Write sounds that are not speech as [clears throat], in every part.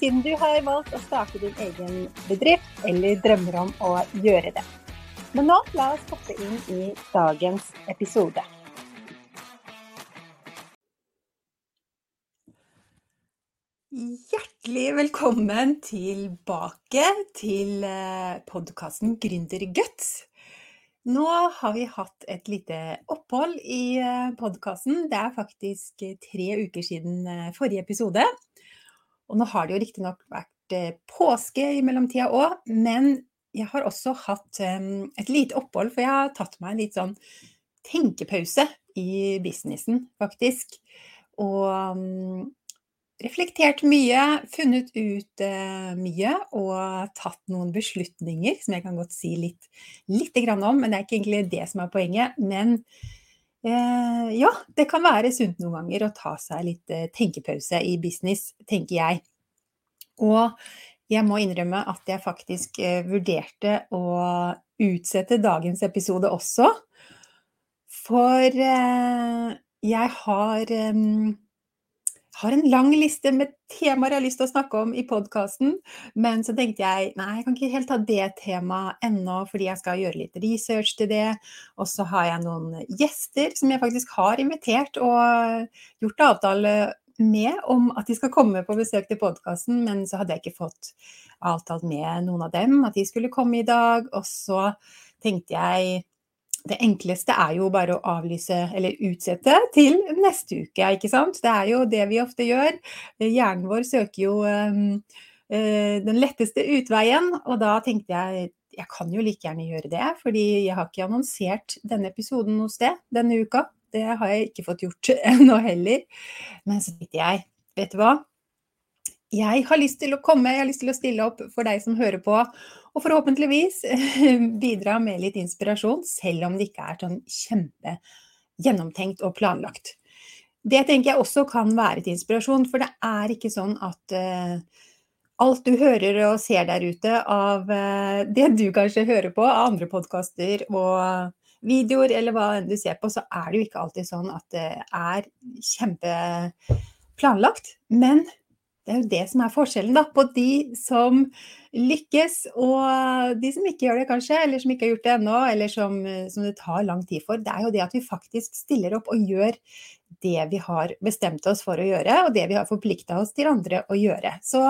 siden du har valgt å starte din egen bedrift eller drømmer om å gjøre det. Men nå la oss hoppe inn i dagens episode. Hjertelig velkommen tilbake til eh, podkasten Gründerguts. Nå har vi hatt et lite opphold i eh, podkasten. Det er faktisk tre uker siden eh, forrige episode. Og nå har det jo riktignok vært eh, påske i mellomtida òg, men jeg har også hatt et lite opphold, for jeg har tatt meg en litt sånn tenkepause i businessen, faktisk. Og reflektert mye, funnet ut uh, mye og tatt noen beslutninger som jeg kan godt si litt, litt om, men det er ikke egentlig det som er poenget. Men Eh, ja, det kan være sunt noen ganger å ta seg litt eh, tenkepause i business, tenker jeg. Og jeg må innrømme at jeg faktisk eh, vurderte å utsette dagens episode også. For jeg har har en lang liste med temaer jeg har lyst til å snakke om i podkasten, men så tenkte jeg nei, jeg kan ikke helt ta det temaet ennå, fordi jeg skal gjøre litt research til det. Og så har jeg noen gjester som jeg faktisk har invitert og gjort avtale med om at de skal komme på besøk til podkasten, men så hadde jeg ikke fått avtalt med noen av dem at de skulle komme i dag. Og så tenkte jeg det enkleste er jo bare å avlyse eller utsette til neste uke, ikke sant. Det er jo det vi ofte gjør. Hjernen vår søker jo um, den letteste utveien, og da tenkte jeg jeg kan jo like gjerne gjøre det, fordi jeg har ikke annonsert denne episoden noe sted denne uka. Det har jeg ikke fått gjort [laughs] ennå heller. Men så tenkte jeg, vet du hva, jeg har lyst til å komme, jeg har lyst til å stille opp for deg som hører på, og forhåpentligvis [laughs] bidra med litt inspirasjon, selv om det ikke er sånn kjempe gjennomtenkt og planlagt. Det tenker jeg også kan være til inspirasjon, for det er ikke sånn at uh, alt du hører og ser der ute av uh, det du kanskje hører på av andre podkaster og videoer, eller hva enn du ser på, så er det jo ikke alltid sånn at det er kjempeplanlagt. Men det er jo det som er forskjellen da, på de som lykkes og de som ikke gjør det, kanskje, eller som ikke har gjort det ennå, eller som, som, det tar lang tid for. Det er jo det at vi faktisk stiller opp og gjør det vi har bestemt oss for å gjøre, og det vi har forplikta oss til andre å gjøre. Så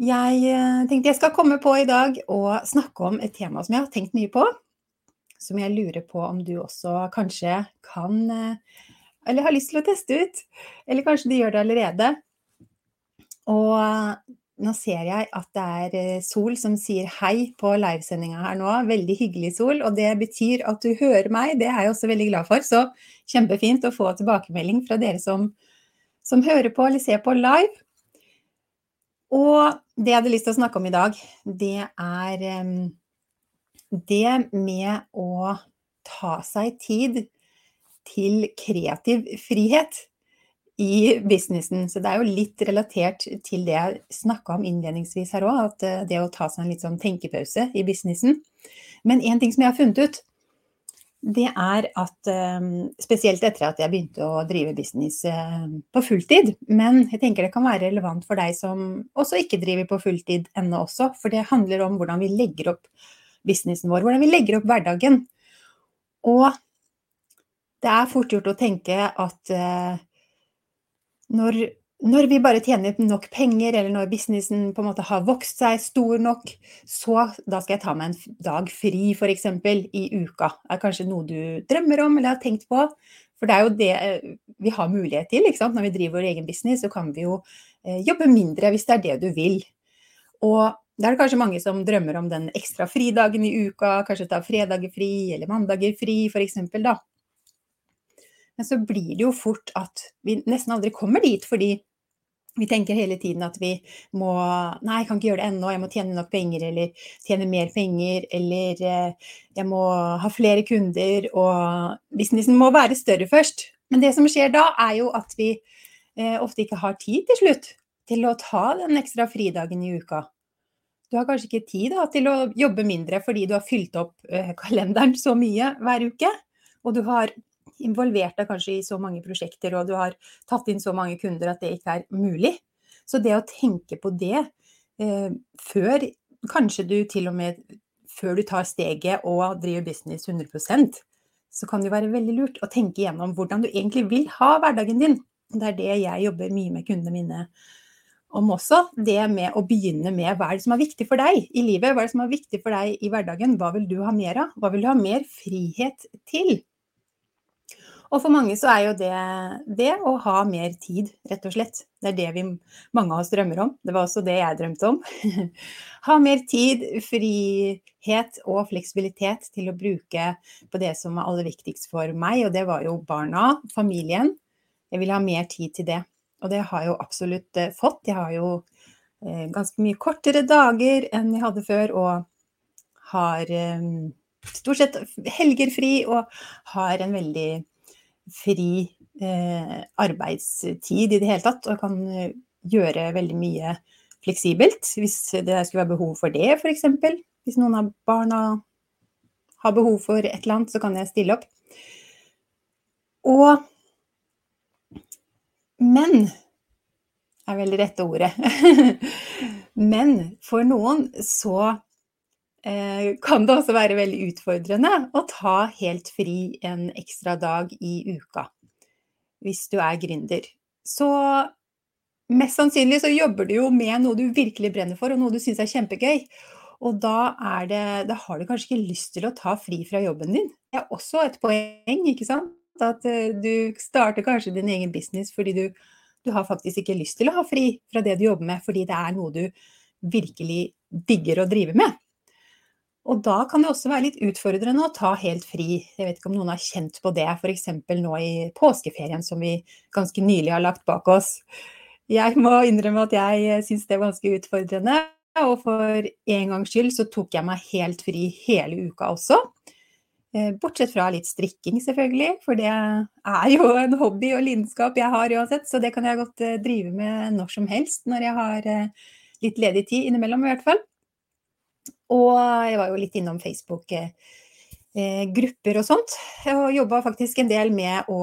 jeg eh, tenkte jeg skal komme på i dag og snakke om et tema som jeg har tenkt mye på. Som jeg lurer på om du også kanskje kan eh, eller har lyst til å teste ut. Eller kanskje du gjør det allerede. Og nå ser jeg at det er eh, Sol som sier hei på livesendinga her nå. Veldig hyggelig, Sol. Og det betyr at du hører meg. Det er jeg også veldig glad for. Så kjempefint å få tilbakemelding fra dere som, som hører på eller ser på live. Og det jeg hadde lyst til å snakke om i dag, det er um, det med å ta seg tid til kreativ frihet i businessen. Så det er jo litt relatert til det jeg snakka om innledningsvis her òg, at eh, det å ta seg en litt sånn tenkepause i businessen. Men en ting som jeg har funnet ut, det er at eh, spesielt etter at jeg begynte å drive business eh, på fulltid, men jeg tenker det kan være relevant for deg som også ikke driver på fulltid ennå også, for det handler om hvordan vi legger opp businessen vår, hvordan vi legger opp hverdagen. Og det er fort gjort å tenke at når, når, vi bare tjener nok penger, eller når businessen på en måte har vokst seg stor nok, så da skal jeg ta meg en dag fri f.eks. i uka. Det er kanskje noe du drømmer om eller har tenkt på. For det er jo det eh, vi har mulighet til. Når vi driver vår egen business, så kan vi jo eh, jobbe mindre hvis det er det du vil. Og da er det kanskje mange som drømmer om den ekstra fridagen i uka, kanskje ta fredager fri eller mandager fri f.eks. da. Men så blir det jo fort at vi nesten aldri kommer dit, fordi Vi tenker hele tiden at vi må Nei, jeg kan ikke gjøre det ennå, jeg må tjene nok penger, eller tjene mer penger, eller eh, jeg må ha flere kunder, og businessen må være større først. Men det som skjer da, er jo at vi eh, ofte ikke har tid til slutt til å ta den ekstra fridagen i uka. Du har kanskje ikke tid da, til å jobbe mindre fordi du har fylt opp eh, kalenderen så mye hver uke, og du har involvert deg kanskje i så mange prosjekter, og du har tatt inn så mange kunder at det ikke er mulig. Så det å tenke på det eh, før Kanskje du til og med før du tar steget og driver business 100% så kan det jo være veldig lurt å tenke igjennom hvordan du egentlig vil ha hverdagen din. Det er det jeg jobber mye med kundene mine om også. Det med å begynne med hva er det som er viktig for deg i livet? Hva er det som er viktig for deg i hverdagen? Hva vil du ha mer av? Hva vil du ha mer frihet til? Og for mange så er jo det det å ha mer tid, rett og slett. Det er det vi, mange av oss drømmer om. Det var også det jeg drømte om. [laughs] ha mer tid, frihet og fleksibilitet til å bruke på det som var aller viktigst for meg, og det var jo barna, familien. Jeg ville ha mer tid til det. Og det har jeg jo absolutt eh, fått. Jeg har jo eh, ganske mye kortere dager enn jeg hadde før, og har eh, stort sett helger fri og har en veldig fri eh, arbeidstid i det hele tatt, og kan eh, gjøre veldig mye fleksibelt hvis det skulle være behov for det, f.eks. Hvis noen av barna har behov for et eller annet, så kan jeg stille opp. Og Men er vel det rette ordet. [laughs] men for noen så kan det også være veldig utfordrende å ta helt fri en ekstra dag i uka hvis du er gründer. Så mest sannsynlig så jobber du jo med noe du virkelig brenner for, og noe du syns er kjempegøy. Og da, det, da, har du kanskje ikke lyst til å ta fri fra jobben din. Det er også et poeng, ikke sant? At eh, du starter kanskje din egen business fordi du, du har faktisk ikke lyst til å ha fri fra det du jobber med, fordi det er noe du virkelig digger å drive med. Og da kan det også være litt utfordrende å ta helt fri. Jeg vet ikke om noen har kjent på det, f.eks. nå i påskeferien som vi ganske nylig har lagt bak oss. Jeg må innrømme at jeg syns det er ganske utfordrende. Og for en gangs skyld så tok jeg meg helt fri hele uka også. Eh, bortsett fra litt strikking, selvfølgelig, for det er jo en hobby og lidenskap jeg har uansett. Så det kan jeg godt eh, drive med når som helst, når jeg har eh, litt ledig tid innimellom i hvert fall. Og jeg var jo litt innom Facebook-grupper eh, og sånt. Og jobba faktisk en del med å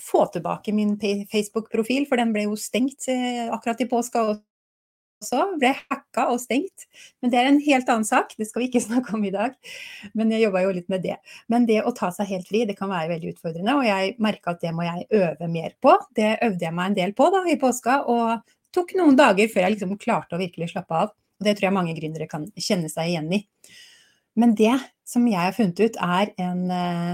få tilbake min Facebook-profil, for den ble jo stengt eh, akkurat i påska også. Ble hacka og stengt. Men det er en helt annen sak, det skal vi ikke [laughs] snakke om i dag. Men jeg jobba jo litt med det. Men det å ta seg helt fri, det kan være veldig utfordrende. Og jeg merka at det må jeg øve mer på. Det øvde jeg meg en del på da i påska, og tok noen dager før jeg liksom klarte å virkelig slappe av. Det tror jeg mange gründere kan kjenne seg igjen i. Men det som jeg har funnet ut, er en eh,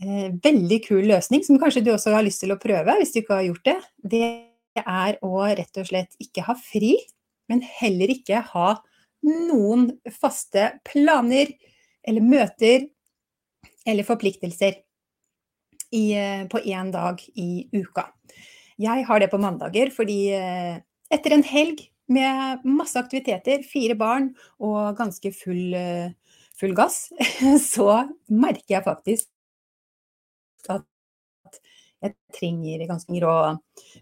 eh, veldig kul løsning, som kanskje du også har lyst til å prøve hvis du ikke har gjort det. Det er å rett og slett ikke ha fri, men heller ikke ha noen faste planer eller møter eller forpliktelser i, eh, på én dag i uka. Jeg har det på mandager fordi eh, etter en helg med masse aktiviteter, fire barn og ganske full, eh, full gass, [laughs] så merker jeg faktisk at jeg trenger ganske å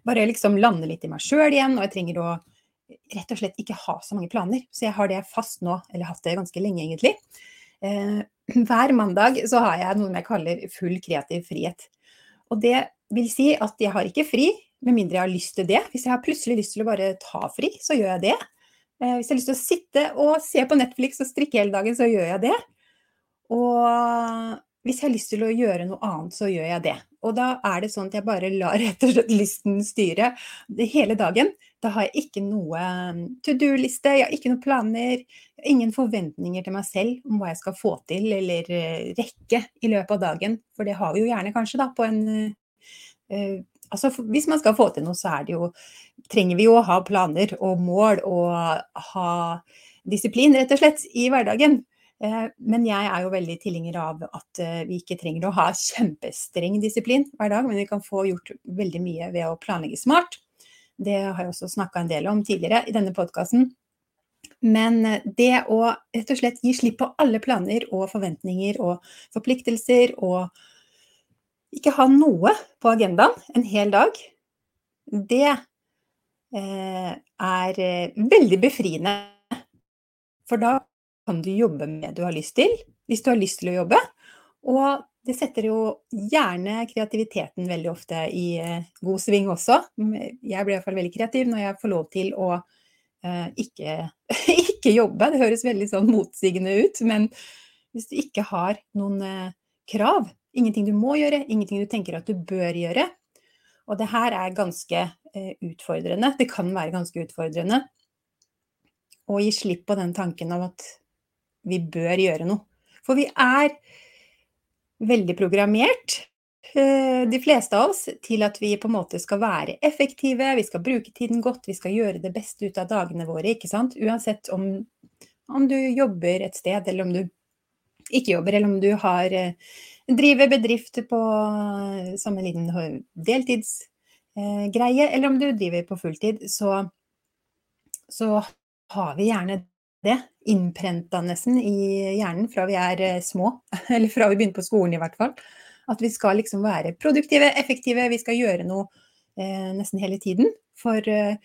bare liksom lande litt i meg sjøl igjen, og jeg trenger å rett og slett ikke ha så mange planer. Så jeg har det fast nå, eller hatt det ganske lenge egentlig. Eh, [clears throat] hver mandag så har jeg noe jeg kaller full kreativ frihet. Og det vil si at jeg har ikke fri, med mindre jeg har lyst til det. Hvis jeg har plutselig lyst til å bare ta fri, så gjør jeg det. Eh, hvis jeg har lyst til å sitte og se på Netflix og strikke hele dagen, så gjør jeg det. Og hvis jeg har lyst til å gjøre noe annet, så gjør jeg det. Og da er det sånn at jeg bare lar [laughs] rett og slett lysten styre hele dagen. Da har jeg ikke noe um, to do-liste, jeg har ikke noen planer, ingen forventninger til meg selv om hva jeg skal få til eller eh, rekke i løpet av dagen. For det har vi jo gjerne kanskje da på en uh, Altså, hvis man skal få til noe, så jo, trenger vi jo å ha planer og mål og ha disiplin, rett og slett, i hverdagen. Eh, men jeg er jo veldig tilhenger av at eh, vi ikke trenger å ha kjempestreng disiplin hver dag, men vi kan få gjort veldig mye ved å planlegge smart. Det har jeg også snakka en del om tidligere i denne podkasten. Men eh, det å rett og slett gi slipp på alle planer og forventninger og forpliktelser, og ikke ha noe på agendaen en hel dag, det eh, er eh, veldig befriende. For da kan du jobbe med det du har lyst til, hvis du har lyst til å jobbe. Og det setter jo gjerne kreativiteten veldig ofte i god sving også. Jeg blir iallfall veldig kreativ når jeg får lov til å eh, ikke, [laughs] ikke, jobbe. Det høres veldig sånn motsigende ut, men hvis du ikke har noen eh, krav, ingenting du må gjøre, ingenting du tenker at du bør gjøre, og det her er ganske eh, utfordrende, det kan være ganske utfordrende å gi slipp på den tanken av at vi bør gjøre noe. For vi er veldig programmert Eh, de fleste av oss til at vi på en måte skal være effektive, vi skal bruke tiden godt, vi skal gjøre det beste ut av dagene våre, ikke sant. Uansett om, om du jobber et sted, eller om du ikke jobber, eller om du har eh, driver bedrift på, som en liten deltidsgreie, eller om du driver på fulltid, så, så har vi gjerne det innprenta nesten i hjernen fra vi er eh, små, [laughs] eller fra vi begynner på skolen i hvert fall. At vi skal liksom være produktive, effektive, vi skal gjøre noe eh, nesten hele tiden. For, eh,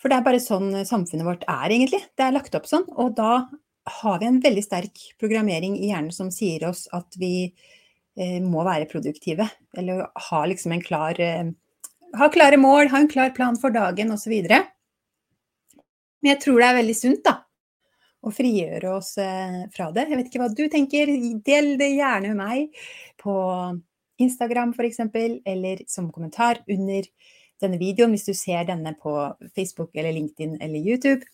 for, det er bare sånn samfunnet vårt er, egentlig. Det er lagt opp sånn. Og da har vi en veldig sterk programmering i hjernen som sier oss at vi eh, må være produktive. Eller ha liksom en klar eh, Ha klare mål, ha en klar plan for dagen osv. Men jeg tror det er veldig sunt, da Å frigjøre oss eh, fra det. Jeg vet ikke hva du tenker, del det gjerne med meg på Instagram f.eks., eller som kommentar under denne videoen hvis du ser denne på Facebook eller LinkedIn eller YouTube.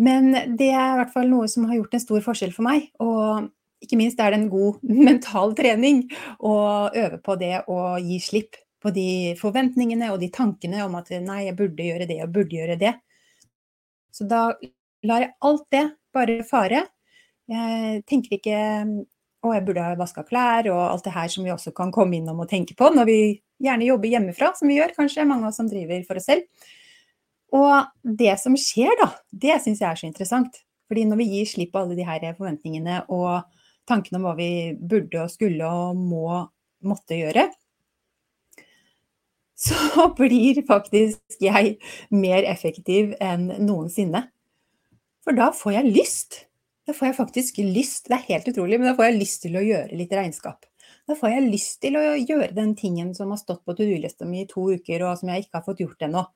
Men det er i hvert fall noe som har gjort en stor forskjell for meg. Og ikke minst er det en god [laughs] mental trening å øve på det å gi slipp på de forventningene og de tankene om at nei, jeg burde gjøre det og burde gjøre det. Så da lar jeg alt det bare fare. Jeg tenker ikke å, jeg burde ha vaska klær og alt det her som vi også kan komme innom og tenke på når vi gjerne jobber hjemmefra, som vi gjør kanskje, mange av oss som driver for oss selv. Og det som skjer da, det syns jeg er så interessant. Fordi når vi gir slipp på alle de her forventningene og tankene om hva vi burde og skulle og må måtte gjøre, så [laughs] blir faktisk jeg mer effektiv enn noensinne. For da får jeg lyst. Da får jeg faktisk lyst, det er helt utrolig, men da får jeg lyst til å gjøre litt regnskap. Da får jeg lyst til å gjøre den tingen som har stått på to do-lista mi i to uker, og som jeg ikke har fått gjort ennå.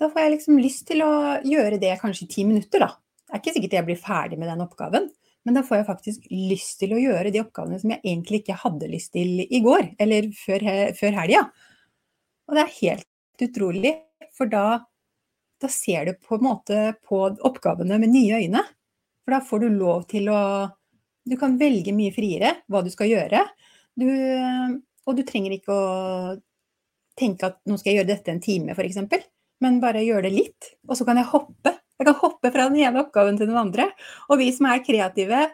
Da får jeg liksom lyst til å gjøre det kanskje i ti minutter, da. Det er ikke sikkert jeg blir ferdig med den oppgaven, men da får jeg faktisk lyst til å gjøre de oppgavene som jeg egentlig ikke hadde lyst til i går, eller før, før helga. Og det er helt utrolig, for da da ser du på en måte på oppgavene med nye øyne. For da får du lov til å Du kan velge mye friere hva du skal gjøre. Du, og du trenger ikke å tenke at nå skal jeg gjøre dette en time, f.eks. Men bare gjøre det litt. Og så kan jeg hoppe. Jeg kan hoppe fra den ene oppgaven til den andre. Og vi som er kreative,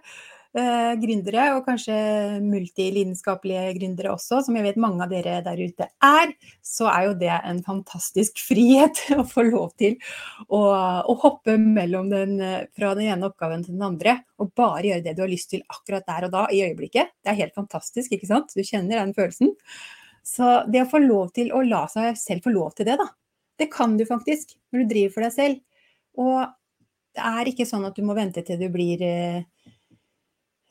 eh, gründere, og kanskje multilidenskapelige gründere også, som jeg vet mange av dere der ute er, så er jo det en fantastisk [laughs] frihet å få lov til å, å hoppe mellom den, fra den ene oppgaven til den andre, og bare gjøre det du har lyst til akkurat der og da, i øyeblikket. Det er helt fantastisk, ikke sant? Du kjenner den følelsen. Så det å få lov til å la seg selv få lov til det, da. Det kan du faktisk når du driver for deg selv. Og det er ikke sånn at du må vente til du blir eh,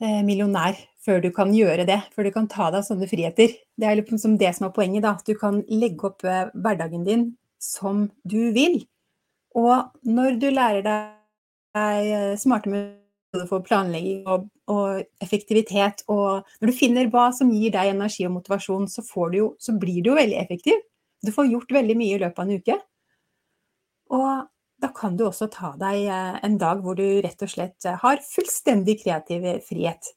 Eh, millionær før du kan gjøre det, før du kan ta deg sånne friheter. Det er liksom det som er poenget, da. At du kan legge opp eh, hverdagen din som du vil. Og når du lærer deg eh, smarte metoder for planlegging og, og, effektivitet, og når du finner hva som gir deg energi og motivasjon, så, jo, så blir du jo veldig effektiv. Du får gjort veldig mye i løpet av en uke. Og da kan du også ta deg eh, en dag hvor du rett og slett eh, har fullstendig kreativ frihet.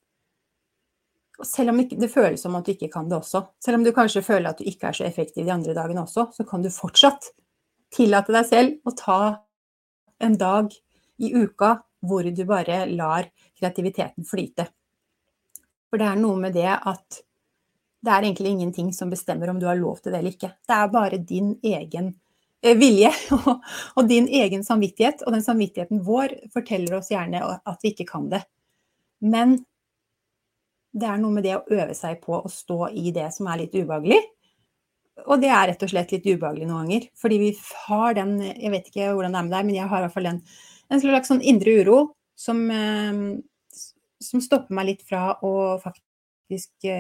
Og selv om det føles som at du ikke kan det også, selv om du kanskje føler at du ikke er så effektiv de andre dagene også, så kan du fortsatt tillate deg selv å ta en dag i uka hvor du bare lar kreativiteten flyte. For det er noe med det at det er egentlig ingenting som bestemmer om du har lov til det eller ikke. Det er bare din egen eh, vilje [laughs] og din egen samvittighet. Og den samvittigheten vår forteller oss gjerne at vi ikke kan det. Men det er noe med det å øve seg på å stå i det som er litt ubehagelig. Og det er rett og slett litt ubehagelig noen ganger. Fordi vi har den Jeg vet ikke hvordan det er med deg, men jeg har i hvert fall den, en slags sånn indre uro som, som stopper meg litt fra å faktisk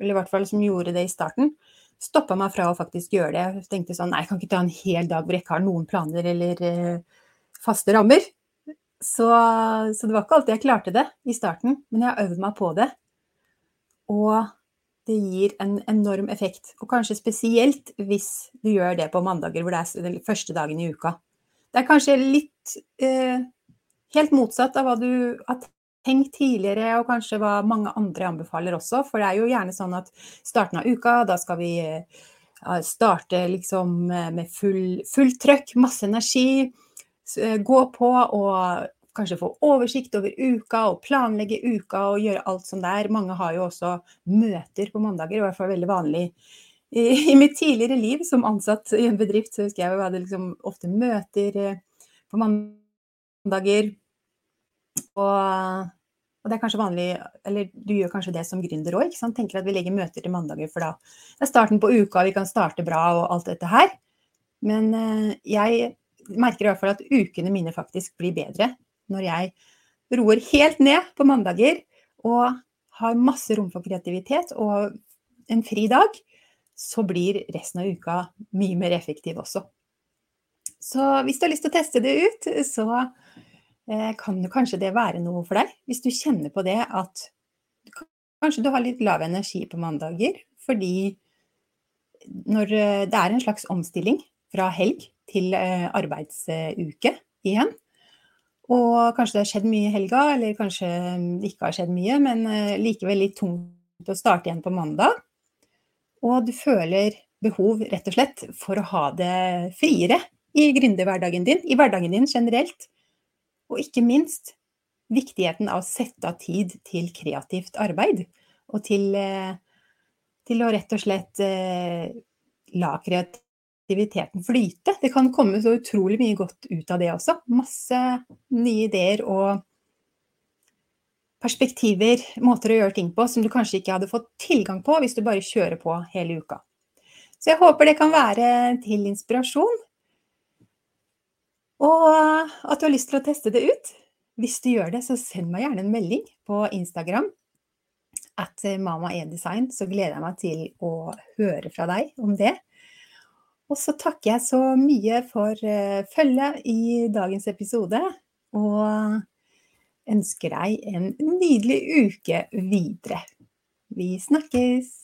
Eller i hvert fall som gjorde det i starten stoppa meg fra å faktisk gjøre det. Jeg tenkte sånn nei, jeg kan ikke ta en hel dag hvor jeg ikke har noen planer eller eh, faste rammer. Så, så, det var ikke alltid jeg klarte det i starten, men jeg har øvd meg på det. Og det gir en enorm effekt. Og kanskje spesielt hvis du gjør det på mandager, hvor det er den første dagen i uka. Det er kanskje litt eh, helt motsatt av hva du har Tenk tidligere, og kanskje hva mange andre anbefaler også. For det er jo gjerne sånn at starten av uka, da skal vi starte liksom med full, trøkk, masse energi. Gå på og kanskje få oversikt over uka og planlegge uka og gjøre alt som det er. Mange har jo også møter på mandager, i hvert fall veldig vanlig. I, [laughs] mitt tidligere liv som ansatt i en bedrift, så husker jeg vi hadde liksom ofte møter eh, på mandager. Og, og, det er kanskje vanlig, eller du gjør kanskje det som gründer òg, tenker at vi legger møter til mandager, for da det er starten på uka, vi kan starte bra og alt dette her. Men uh, jeg merker i hvert fall at ukene mine faktisk blir bedre når jeg roer helt ned på mandager og har masse rom for kreativitet og en fri dag, så blir resten av uka mye mer effektiv også. Så hvis du har lyst til å teste det ut, så Eh, kan jo kanskje det være noe for deg? Hvis du kjenner på det at kanskje du har litt lav energi på mandager fordi når eh, det er en slags omstilling fra helg til eh, arbeidsuke igjen, og kanskje det har skjedd mye i helga, eller kanskje det ikke har skjedd mye, men likevel litt tungt å starte igjen på mandag, og du føler behov rett og slett for å ha det friere i gründerhverdagen din, i hverdagen din generelt, og ikke minst viktigheten av å sette av tid til kreativt arbeid. Og til, eh, til å rett og slett eh, la kreativiteten flyte. Det kan komme så utrolig mye godt ut av det også. Masse nye ideer og perspektiver, måter å gjøre ting på som du kanskje ikke hadde fått tilgang på hvis du bare kjører på hele uka. Så jeg håper det kan være til inspirasjon. Og at du har lyst til å teste det ut. Hvis du gjør det, så send meg gjerne en melding på Instagram at mamaedesign, så gleder jeg meg til å høre fra deg om det. Og så takker jeg så mye for eh, følget i dagens episode, og ønsker deg en nydelig uke videre. Vi snakkes!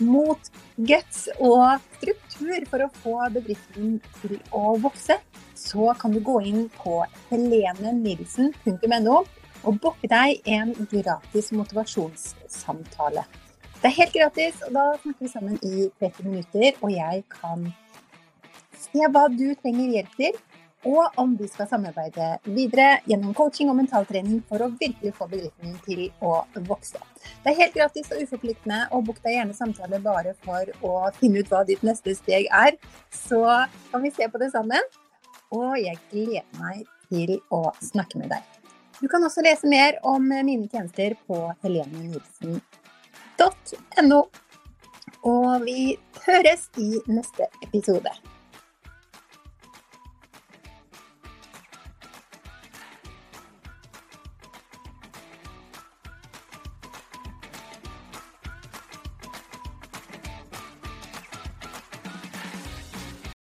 mot guts og struktur for å få bedriften til å vokse, så kan du gå inn på helenenilsen.no og booke deg en gratis motivasjonssamtale. Det er helt gratis, og da snakker vi sammen i 30 minutter, og jeg kan se hva du trenger hjelp til og om vi skal samarbeide videre gjennom coaching og mentaltrening for å virkelig få bedriften til å vokse. Det er helt gratis og uforpliktende, og bok deg gjerne samtale bare for å finne ut hva ditt neste steg er. Så kan vi se på det sammen. Og jeg gleder meg til å snakke med deg. Du kan også lese mer om mine tjenester på helenenilsen.no. Og vi høres i neste episode.